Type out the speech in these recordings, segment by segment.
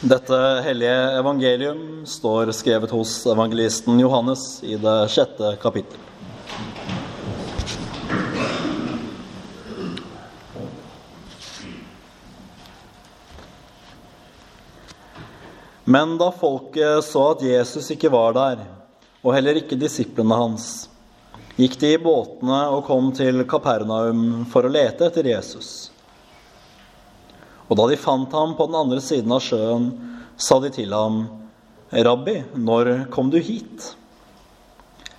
Dette hellige evangelium står skrevet hos evangelisten Johannes i det sjette kapittel. Men da folket så at Jesus ikke var der, og heller ikke disiplene hans, gikk de i båtene og kom til Kapernaum for å lete etter Jesus. Og da de fant ham på den andre siden av sjøen, sa de til ham, Rabbi, når kom du hit?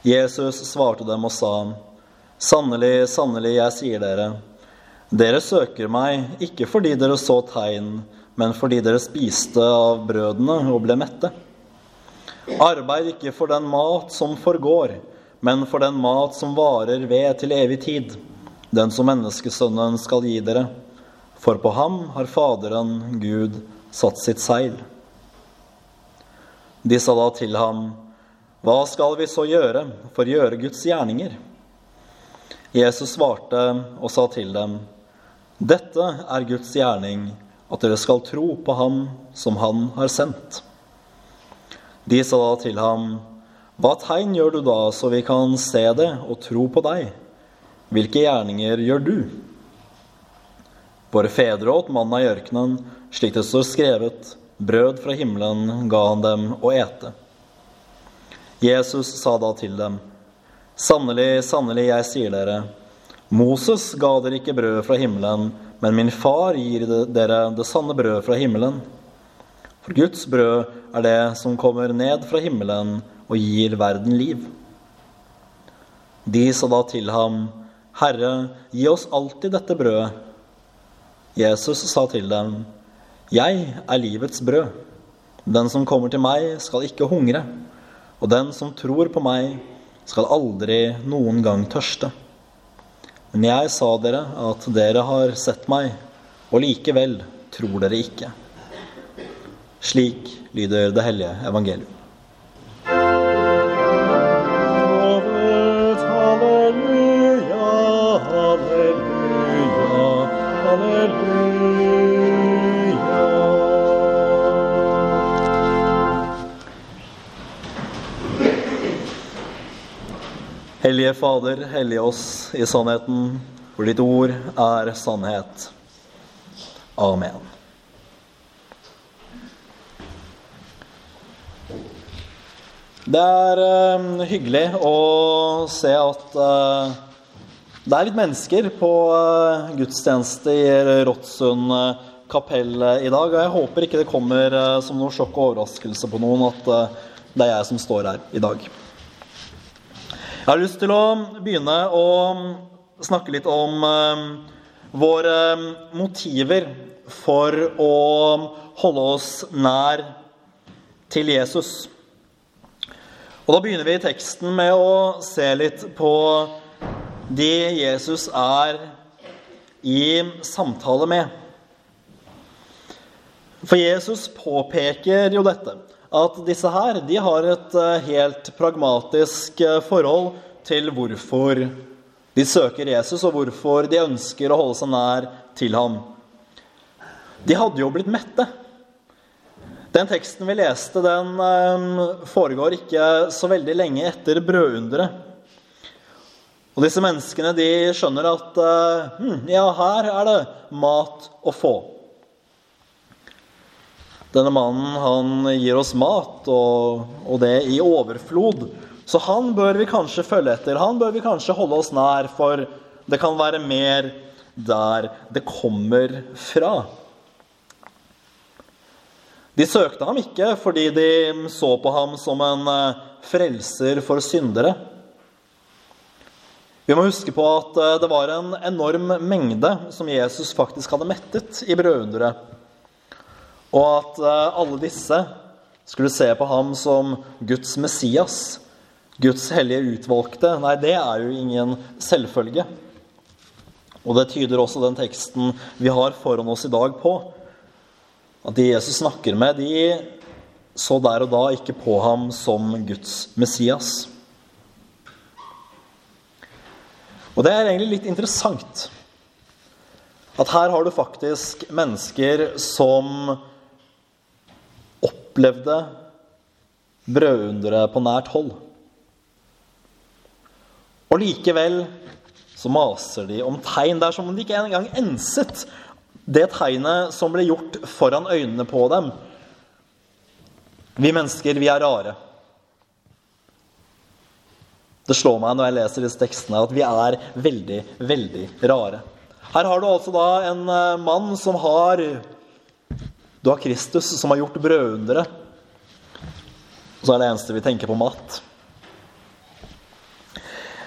Jesus svarte dem og sa, Sannelig, sannelig, jeg sier dere, dere søker meg ikke fordi dere så tegn, men fordi dere spiste av brødene og ble mette. Arbeid ikke for den mat som forgår, men for den mat som varer ved til evig tid, den som menneskesønnen skal gi dere. For på ham har Faderen, Gud, satt sitt seil. De sa da til ham, Hva skal vi så gjøre for å gjøre Guds gjerninger? Jesus svarte og sa til dem, Dette er Guds gjerning, at dere skal tro på Ham som Han har sendt. De sa da til ham, Hva tegn gjør du da, så vi kan se det og tro på deg? Hvilke gjerninger gjør du? Våre fedre åt mannen i ørkenen, slik det står skrevet, brød fra himmelen ga han dem å ete. Jesus sa da til dem, Sannelig, sannelig, jeg sier dere, Moses ga dere ikke brød fra himmelen, men min far gir dere det sanne brød fra himmelen. For Guds brød er det som kommer ned fra himmelen og gir verden liv. De sa da til ham, Herre, gi oss alltid dette brødet. Jesus sa til dem, Jeg er livets brød. Den som kommer til meg, skal ikke hungre, og den som tror på meg, skal aldri noen gang tørste. Men jeg sa dere at dere har sett meg, og likevel tror dere ikke. Slik lyder det hellige evangelium. Hellige Fader, hellige oss i sannheten, for ditt ord er sannhet. Amen. Det er eh, hyggelig å se at eh, det er litt mennesker på eh, gudstjeneste i Råttsund eh, kapell eh, i dag. Og jeg håper ikke det kommer som noe sjokk og overraskelse på noen at det er jeg som står her i dag. Jeg har lyst til å begynne å snakke litt om våre motiver for å holde oss nær til Jesus. Og Da begynner vi i teksten med å se litt på de Jesus er i samtale med. For Jesus påpeker jo dette, at disse her de har et eh, helt pragmatisk eh, forhold til hvorfor de søker Jesus, og hvorfor de ønsker å holde seg nær til ham. De hadde jo blitt mette. Den teksten vi leste, den eh, foregår ikke så veldig lenge etter brødunderet. Og disse menneskene de skjønner at hm, ja, her er det mat å få. Denne mannen han gir oss mat, og, og det i overflod. Så han bør vi kanskje følge etter. Han bør vi kanskje holde oss nær, for det kan være mer der det kommer fra. De søkte ham ikke fordi de så på ham som en eh, frelser for syndere. Vi må huske på at eh, det var en enorm mengde som Jesus faktisk hadde mettet i brødunderet. Og at eh, alle disse skulle se på ham som Guds Messias, Guds hellige utvalgte. Nei, det er jo ingen selvfølge. Og det tyder også den teksten vi har foran oss i dag på. At de Jesus snakker med, de så der og da ikke på ham som Guds Messias. Og det er egentlig litt interessant at her har du faktisk mennesker som opplevde brødunderet på nært hold. Og likevel så maser de om tegn. Det er som om de ikke engang enset det tegnet som ble gjort foran øynene på dem. Vi mennesker, vi er rare. Det slår meg når jeg leser disse tekstene, at vi er veldig, veldig rare. Her har du altså da en eh, mann som har Du har Kristus, som har gjort brødunderet. Og så er det eneste vi tenker på mat.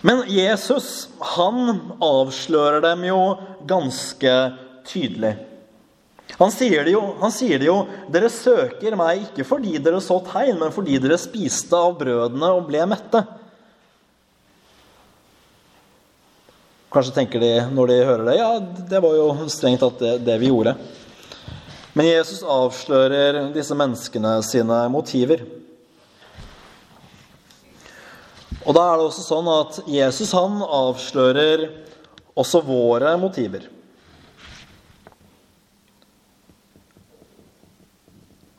Men Jesus, han avslører dem jo ganske tydelig. Han sier, det jo, han sier det jo 'Dere søker meg ikke fordi dere så tegn, men fordi dere spiste av brødene og ble mette'. Kanskje tenker de når de hører det, ja, det var jo strengt tatt det, det vi gjorde. Men Jesus avslører disse menneskene sine motiver. Og da er det også sånn at Jesus han avslører også våre motiver.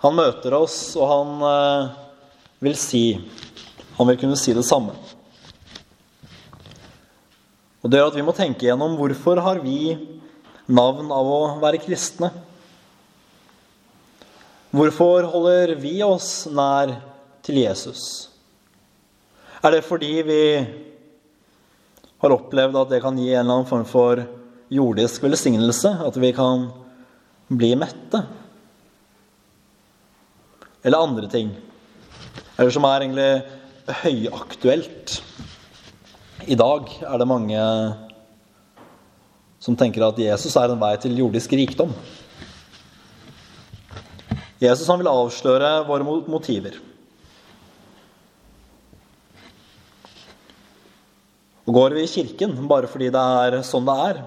Han møter oss, og han eh, vil si Han vil kunne si det samme. Og Det gjør at vi må tenke gjennom hvorfor har vi navn av å være kristne? Hvorfor holder vi oss nær til Jesus? Er det fordi vi har opplevd at det kan gi en eller annen form for jordisk velsignelse? At vi kan bli mette? Eller andre ting? Eller som er egentlig høyaktuelt? I dag er det mange som tenker at Jesus er en vei til jordisk rikdom. Jesus han vil avsløre våre motiver. Og går vi i kirken bare fordi det er sånn det er?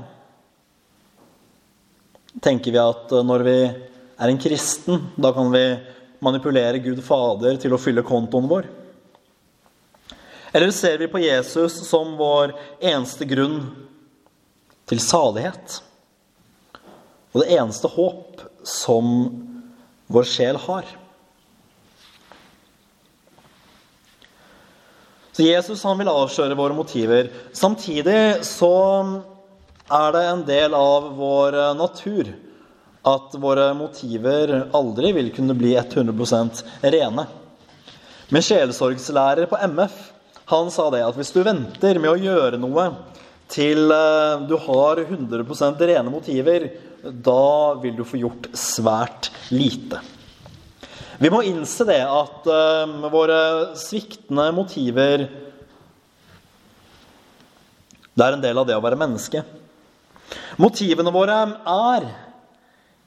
Tenker vi at når vi er en kristen, da kan vi manipulere Gud Fader til å fylle kontoen vår? Eller ser vi på Jesus som vår eneste grunn til salighet? Og det eneste håp som vår sjel har? Så Jesus han vil avsløre våre motiver. Samtidig så er det en del av vår natur at våre motiver aldri vil kunne bli 100% rene. Med sjelesorgslærer på MF han sa det at hvis du venter med å gjøre noe til eh, du har 100% rene motiver, da vil du få gjort svært lite. Vi må innse det at uh, våre sviktende motiver Det er en del av det å være menneske. Motivene våre er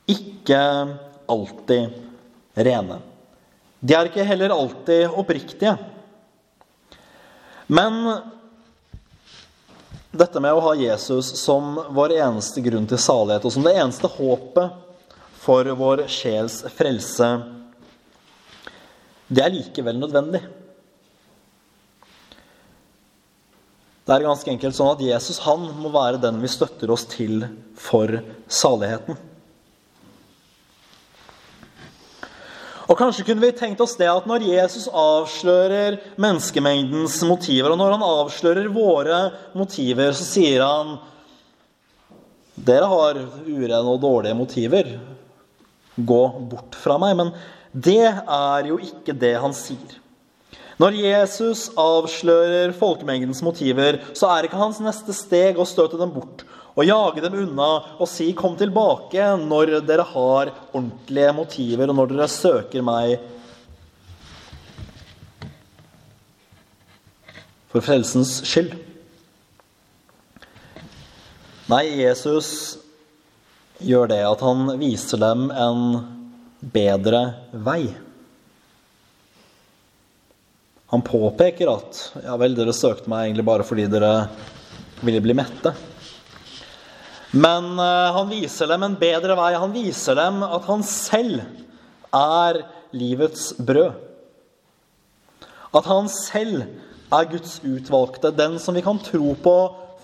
ikke alltid rene. De er ikke heller alltid oppriktige. Men dette med å ha Jesus som vår eneste grunn til salighet, og som det eneste håpet for vår sjels frelse, det er likevel nødvendig. Det er ganske enkelt sånn at Jesus han må være den vi støtter oss til for saligheten. Og Kanskje kunne vi tenkt oss det at når Jesus avslører menneskemengdens motiver, og når han avslører våre motiver, så sier han Dere har urene og dårlige motiver. Gå bort fra meg. Men det er jo ikke det han sier. Når Jesus avslører folkemengdens motiver, så er ikke hans neste steg å støte dem bort og jage dem unna og si 'kom tilbake' når dere har ordentlige motiver, og når dere søker meg for frelsens skyld. Nei, Jesus gjør det at han viser dem en bedre vei. Han påpeker at ja vel, dere søkte meg egentlig bare fordi dere ville bli mette. Men uh, han viser dem en bedre vei. Han viser dem at han selv er livets brød. At han selv er Guds utvalgte, den som vi kan tro på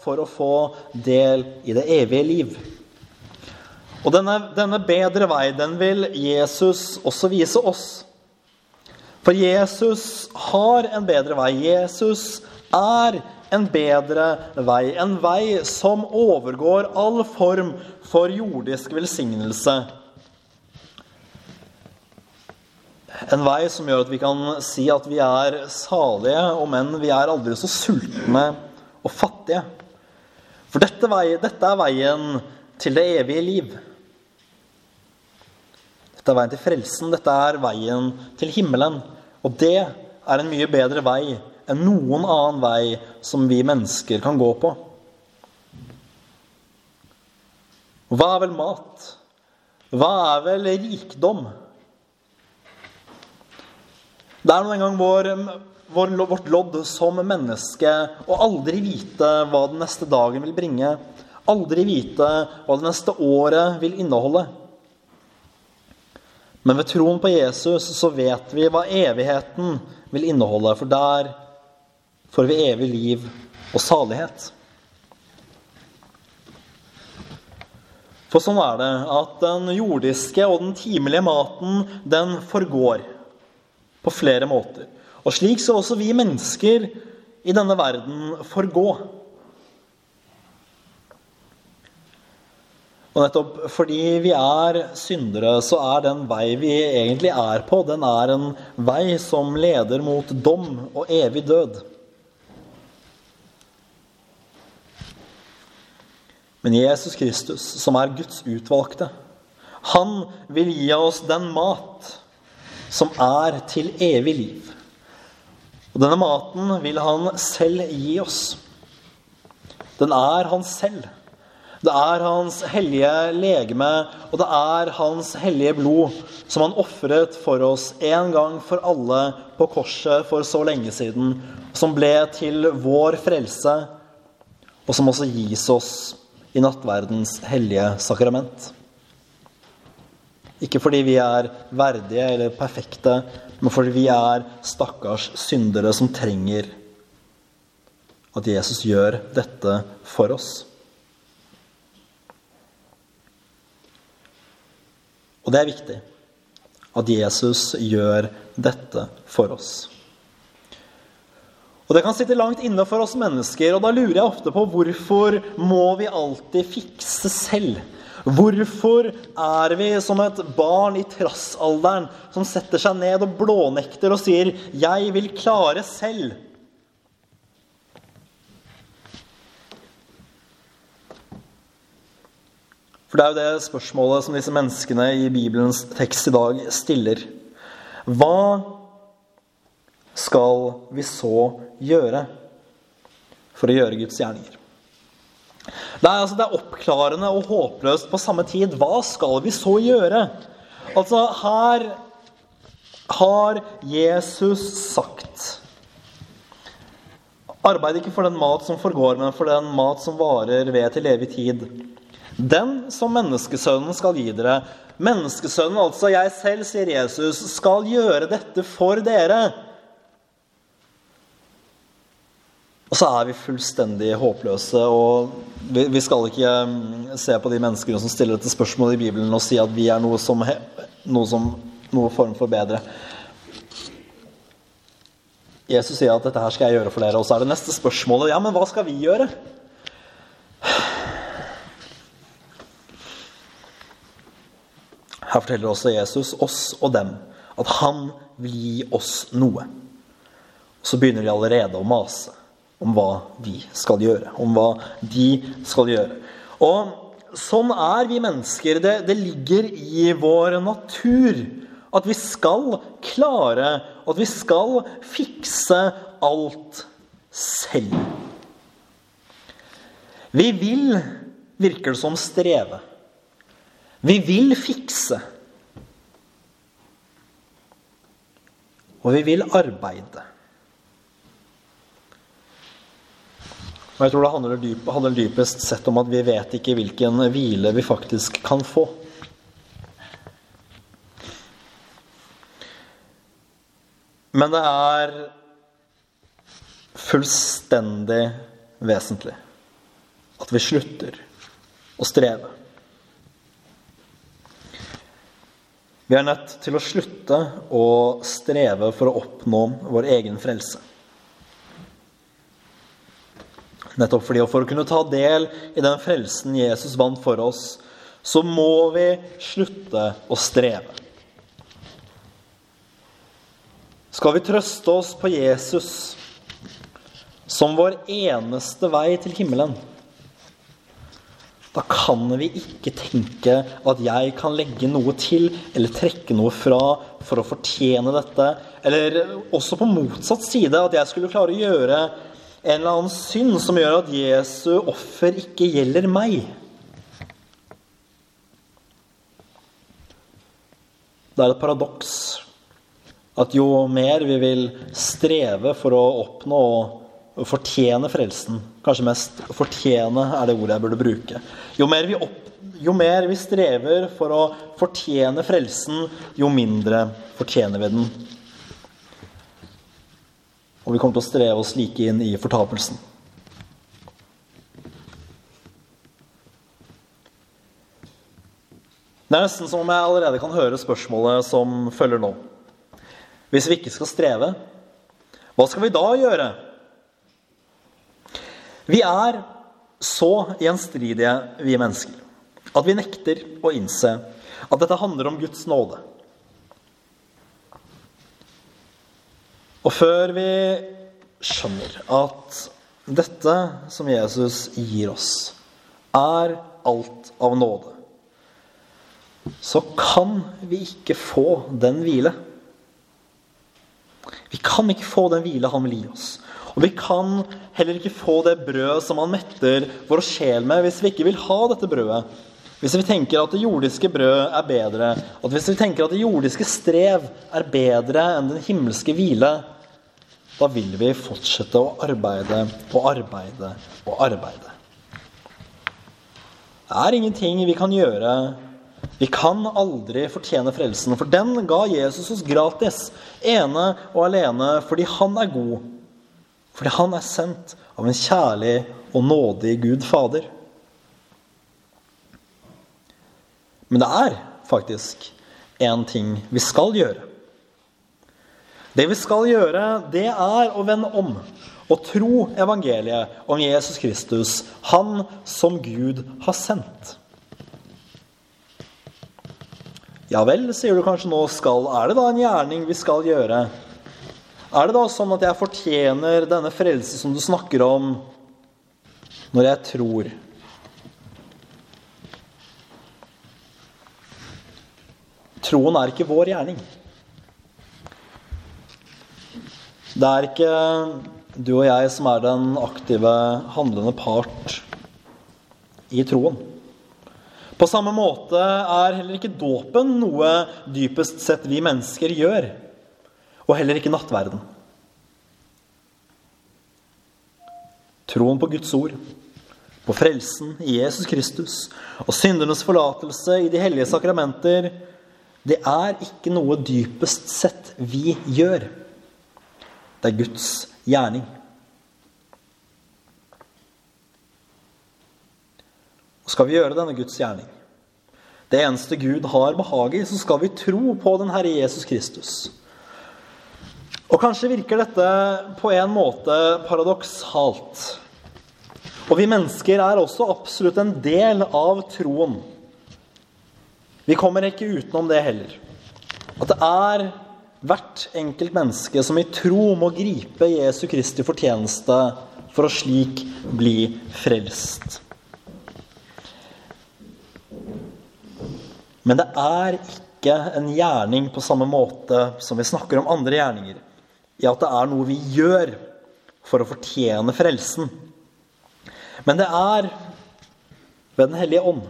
for å få del i det evige liv. Og denne, denne bedre vei, den vil Jesus også vise oss. For Jesus har en bedre vei. Jesus er en bedre vei. En vei som overgår all form for jordisk velsignelse. En vei som gjør at vi kan si at vi er salige, om enn vi er aldri så sultne og fattige. For dette, vei, dette er veien til det evige liv. Dette er veien til frelsen. Dette er veien til himmelen. Og det er en mye bedre vei enn noen annen vei som vi mennesker kan gå på. Hva er vel mat? Hva er vel rikdom? Det er nå engang vår, vår, vårt lodd som menneske å aldri vite hva den neste dagen vil bringe. Aldri vite hva det neste året vil inneholde. Men ved troen på Jesus så vet vi hva evigheten vil inneholde, for der får vi evig liv og salighet. For sånn er det at den jordiske og den timelige maten, den forgår på flere måter. Og slik skal også vi mennesker i denne verden forgå. Og nettopp fordi vi er syndere, så er den vei vi egentlig er på, den er en vei som leder mot dom og evig død. Men Jesus Kristus, som er Guds utvalgte, han vil gi oss den mat som er til evig liv. Og denne maten vil han selv gi oss. Den er han selv. Det er hans hellige legeme, og det er hans hellige blod som han ofret for oss en gang for alle på korset for så lenge siden, som ble til vår frelse, og som også gis oss i nattverdens hellige sakrament. Ikke fordi vi er verdige eller perfekte, men fordi vi er stakkars syndere som trenger at Jesus gjør dette for oss. Og det er viktig at Jesus gjør dette for oss. Og Det kan sitte langt inne for oss mennesker, og da lurer jeg ofte på hvorfor må vi alltid fikse selv? Hvorfor er vi som et barn i trassalderen som setter seg ned og blånekter og sier 'Jeg vil klare selv'? For det er jo det spørsmålet som disse menneskene i Bibelens tekst i dag stiller. Hva skal vi så gjøre for å gjøre Guds gjerninger? Det er, altså, det er oppklarende og håpløst på samme tid. Hva skal vi så gjøre? Altså, her har Jesus sagt Arbeid ikke for den mat som forgår, men for den mat som varer ved til evig tid. Den som menneskesønnen skal gi dere. Menneskesønnen, altså jeg selv, sier Jesus, skal gjøre dette for dere. Og så er vi fullstendig håpløse. og Vi skal ikke mm, se på de menneskene som stiller dette spørsmålet i Bibelen og si at vi er noe som, noe, som, noe form for bedre. Jesus sier at 'dette her skal jeg gjøre for dere', og så er det neste spørsmålet ja, men hva skal vi gjøre? Her forteller også Jesus oss og dem at han vil gi oss noe. Så begynner de allerede å mase om hva vi skal gjøre. Om hva de skal gjøre. Og sånn er vi mennesker. Det, det ligger i vår natur at vi skal klare, at vi skal fikse alt selv. Vi vil, virker det som, streve. Vi vil fikse. Og vi vil arbeide. Og jeg tror det handler, dyp, handler dypest sett om at vi vet ikke hvilken hvile vi faktisk kan få. Men det er fullstendig vesentlig at vi slutter å streve. Vi er nødt til å slutte å streve for å oppnå vår egen frelse. Nettopp fordi for å kunne ta del i den frelsen Jesus vant for oss, så må vi slutte å streve. Skal vi trøste oss på Jesus som vår eneste vei til himmelen, da kan vi ikke tenke at jeg kan legge noe til eller trekke noe fra for å fortjene dette. Eller også på motsatt side, at jeg skulle klare å gjøre en eller annen synd som gjør at Jesu offer ikke gjelder meg. Det er et paradoks at jo mer vi vil streve for å oppnå fortjene frelsen. Kanskje mest 'fortjene' er det ordet jeg burde bruke. Jo mer, vi opp, jo mer vi strever for å fortjene frelsen, jo mindre fortjener vi den. Og vi kommer til å streve oss like inn i fortapelsen. Det er nesten som om jeg allerede kan høre spørsmålet som følger nå. Hvis vi ikke skal streve, hva skal vi da gjøre? Vi er så gjenstridige, vi mennesker, at vi nekter å innse at dette handler om Guds nåde. Og før vi skjønner at dette som Jesus gir oss, er alt av nåde, så kan vi ikke få den hvile. Vi kan ikke få den hvile han vil gi oss. Og vi kan heller ikke få det brød som han metter vår sjel med, hvis vi ikke vil ha dette brødet. Hvis vi tenker at det jordiske brød er bedre, at hvis vi tenker at det jordiske strev er bedre enn den himmelske hvile, da vil vi fortsette å arbeide og arbeide og arbeide. Det er ingenting vi kan gjøre. Vi kan aldri fortjene frelsen, for den ga Jesus oss gratis, ene og alene fordi han er god fordi han er sendt av en kjærlig og nådig Gud Fader. Men det er faktisk én ting vi skal gjøre. Det vi skal gjøre, det er å vende om og tro evangeliet om Jesus Kristus, han som Gud har sendt. Ja vel, sier du kanskje nå, skal Er det da en gjerning vi skal gjøre? Er det da sånn at jeg fortjener denne frelse som du snakker om, når jeg tror? Troen er ikke vår gjerning. Det er ikke du og jeg som er den aktive, handlende part i troen. På samme måte er heller ikke dåpen noe dypest sett vi mennesker gjør og heller ikke nattverden. Troen på Guds ord, på frelsen i Jesus Kristus og syndernes forlatelse i de hellige sakramenter, det er ikke noe dypest sett vi gjør. Det er Guds gjerning. Og skal vi gjøre denne Guds gjerning, det eneste Gud har behag i, så skal vi tro på den Herre Jesus Kristus og kanskje virker dette på en måte paradoksalt. Og vi mennesker er også absolutt en del av troen. Vi kommer ikke utenom det heller. At det er hvert enkelt menneske som i tro må gripe Jesu Kristi fortjeneste for å slik bli frelst. Men det er ikke en gjerning på samme måte som vi snakker om andre gjerninger i at det er noe vi gjør for å fortjene frelsen. Men det er ved Den hellige ånd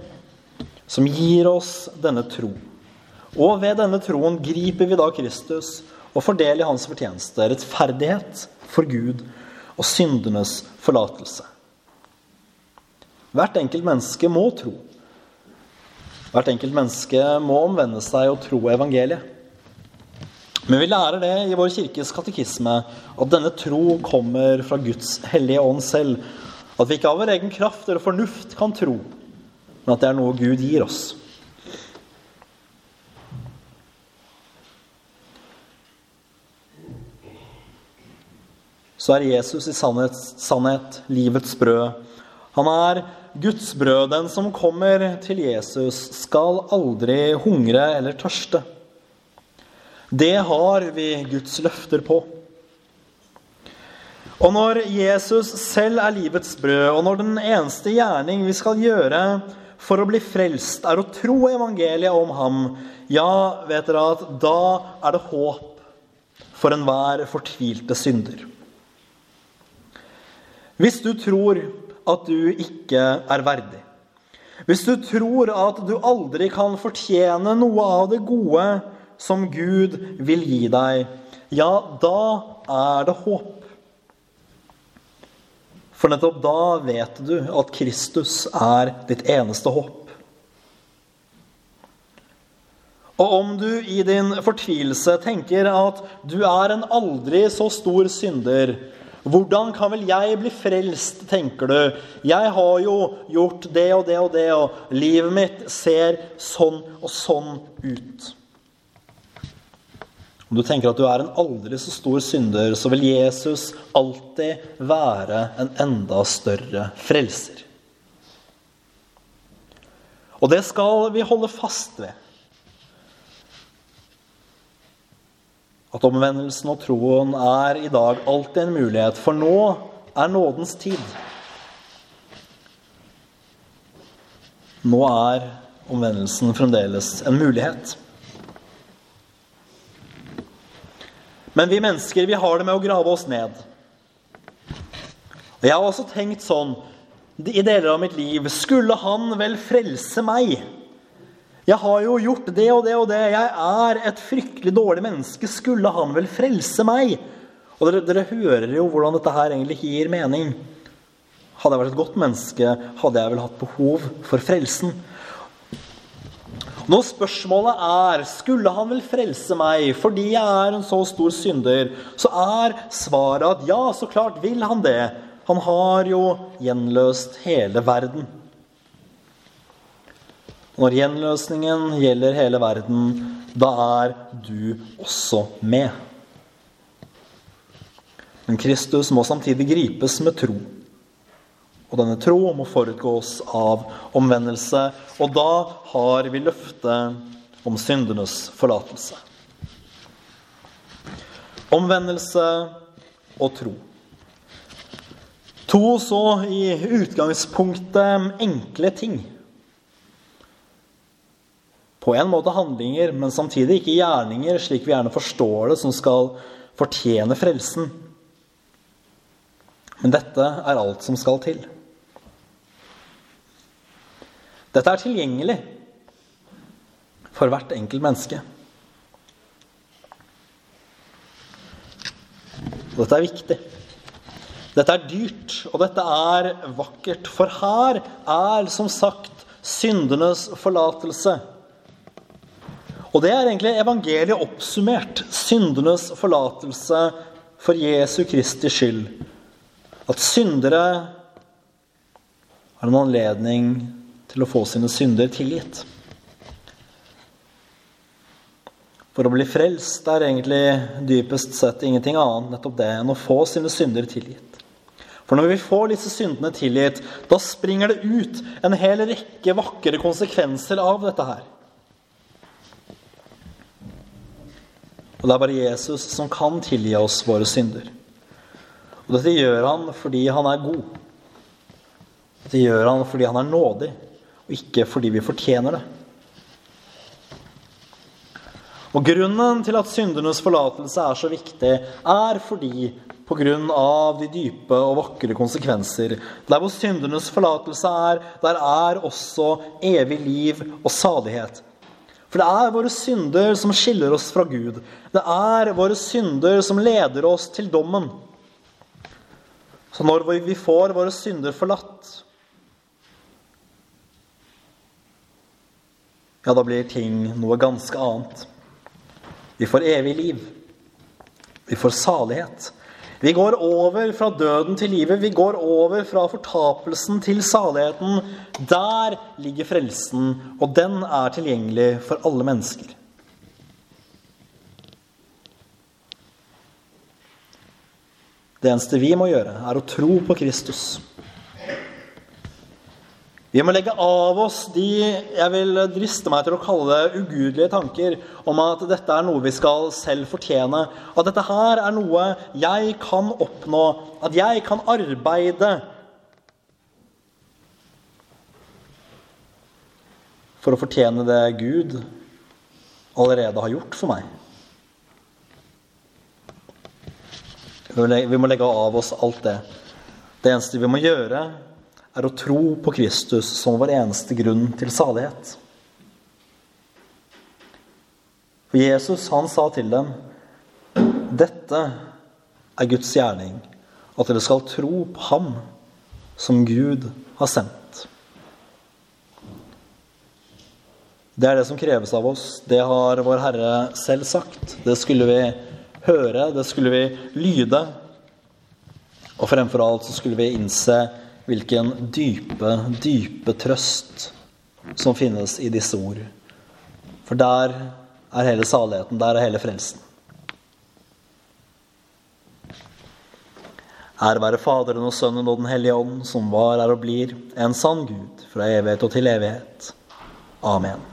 som gir oss denne tro. Og ved denne troen griper vi da Kristus og får del i hans fortjeneste, rettferdighet for Gud og syndenes forlatelse. Hvert enkelt menneske må tro. Hvert enkelt menneske må omvende seg og tro evangeliet. Men vi lærer det i vår kirkes katekisme at denne tro kommer fra Guds hellige ånd selv. At vi ikke av vår egen kraft eller fornuft kan tro, men at det er noe Gud gir oss. Så er Jesus i sannhet, sannhet livets brød. Han er Guds brød. Den som kommer til Jesus, skal aldri hungre eller tørste. Det har vi Guds løfter på. Og når Jesus selv er livets brød, og når den eneste gjerning vi skal gjøre for å bli frelst, er å tro evangeliet om ham, ja, vet dere at da er det håp for enhver fortvilte synder. Hvis du tror at du ikke er verdig, hvis du tror at du aldri kan fortjene noe av det gode som Gud vil gi deg, ja, da er det håp. For nettopp da vet du at Kristus er ditt eneste håp. Og om du i din fortvilelse tenker at du er en aldri så stor synder, hvordan kan vel jeg bli frelst, tenker du. Jeg har jo gjort det og det og det, og livet mitt ser sånn og sånn ut. Om du tenker at du er en aldri så stor synder, så vil Jesus alltid være en enda større frelser. Og det skal vi holde fast ved. At omvendelsen og troen er i dag alltid en mulighet, for nå er nådens tid. Nå er omvendelsen fremdeles en mulighet. Men vi mennesker vi har det med å grave oss ned. Og Jeg har også tenkt sånn i deler av mitt liv Skulle han vel frelse meg? Jeg har jo gjort det og det og det. Jeg er et fryktelig dårlig menneske. Skulle han vel frelse meg? Og dere, dere hører jo hvordan dette her egentlig gir mening. Hadde jeg vært et godt menneske, hadde jeg vel hatt behov for frelsen. Når spørsmålet er skulle han vel frelse meg fordi jeg er en så stor synder, så er svaret at ja, så klart vil han det. Han har jo gjenløst hele verden. Når gjenløsningen gjelder hele verden, da er du også med. Men Kristus må samtidig gripes med tro. Og denne tro må forutgås av omvendelse. Og da har vi løftet om syndenes forlatelse. Omvendelse og tro. To så i utgangspunktet enkle ting. På en måte handlinger, men samtidig ikke gjerninger, slik vi gjerne forstår det, som skal fortjene frelsen. Men dette er alt som skal til. Dette er tilgjengelig for hvert enkelt menneske. Dette er viktig. Dette er dyrt, og dette er vakkert. For her er som sagt syndenes forlatelse. Og det er egentlig evangeliet oppsummert. Syndenes forlatelse for Jesu Kristi skyld. At syndere har en anledning til å få sine synder tilgitt. For å bli frelst er egentlig dypest sett ingenting annet nettopp det enn å få sine synder tilgitt. For når vi får disse syndene tilgitt, da springer det ut en hel rekke vakre konsekvenser av dette her. Og det er bare Jesus som kan tilgi oss våre synder. Og dette gjør han fordi han er god. Dette gjør han fordi han er nådig og ikke fordi vi fortjener det. Og Grunnen til at syndernes forlatelse er så viktig, er fordi pga. de dype og vakre konsekvenser. Der hvor syndernes forlatelse er, der er også evig liv og salighet. For det er våre synder som skiller oss fra Gud. Det er våre synder som leder oss til dommen. Så når vi får våre synder forlatt, ja, da blir ting noe ganske annet. Vi får evig liv. Vi får salighet. Vi går over fra døden til livet. Vi går over fra fortapelsen til saligheten. Der ligger frelsen, og den er tilgjengelig for alle mennesker. Det eneste vi må gjøre, er å tro på Kristus. Vi må legge av oss de jeg vil driste meg til å kalle det ugudelige tanker om at dette er noe vi skal selv fortjene. At dette her er noe jeg kan oppnå, at jeg kan arbeide for å fortjene det Gud allerede har gjort for meg. Vi må legge av oss alt det. Det eneste vi må gjøre, er å tro på Kristus som vår eneste grunn til salighet. For Jesus, han sa til dem, 'Dette er Guds gjerning, at dere skal tro på Ham som Gud har sendt'. Det er det som kreves av oss. Det har vår Herre selv sagt. Det skulle vi høre, det skulle vi lyde. Og fremfor alt så skulle vi innse hvilken dype, dype trøst som finnes i disse ord. For der er hele saligheten, der er hele frelsen. Ære være Faderen og Sønnen og Den hellige ånd, som var, er og blir en sann Gud fra evighet og til evighet. Amen.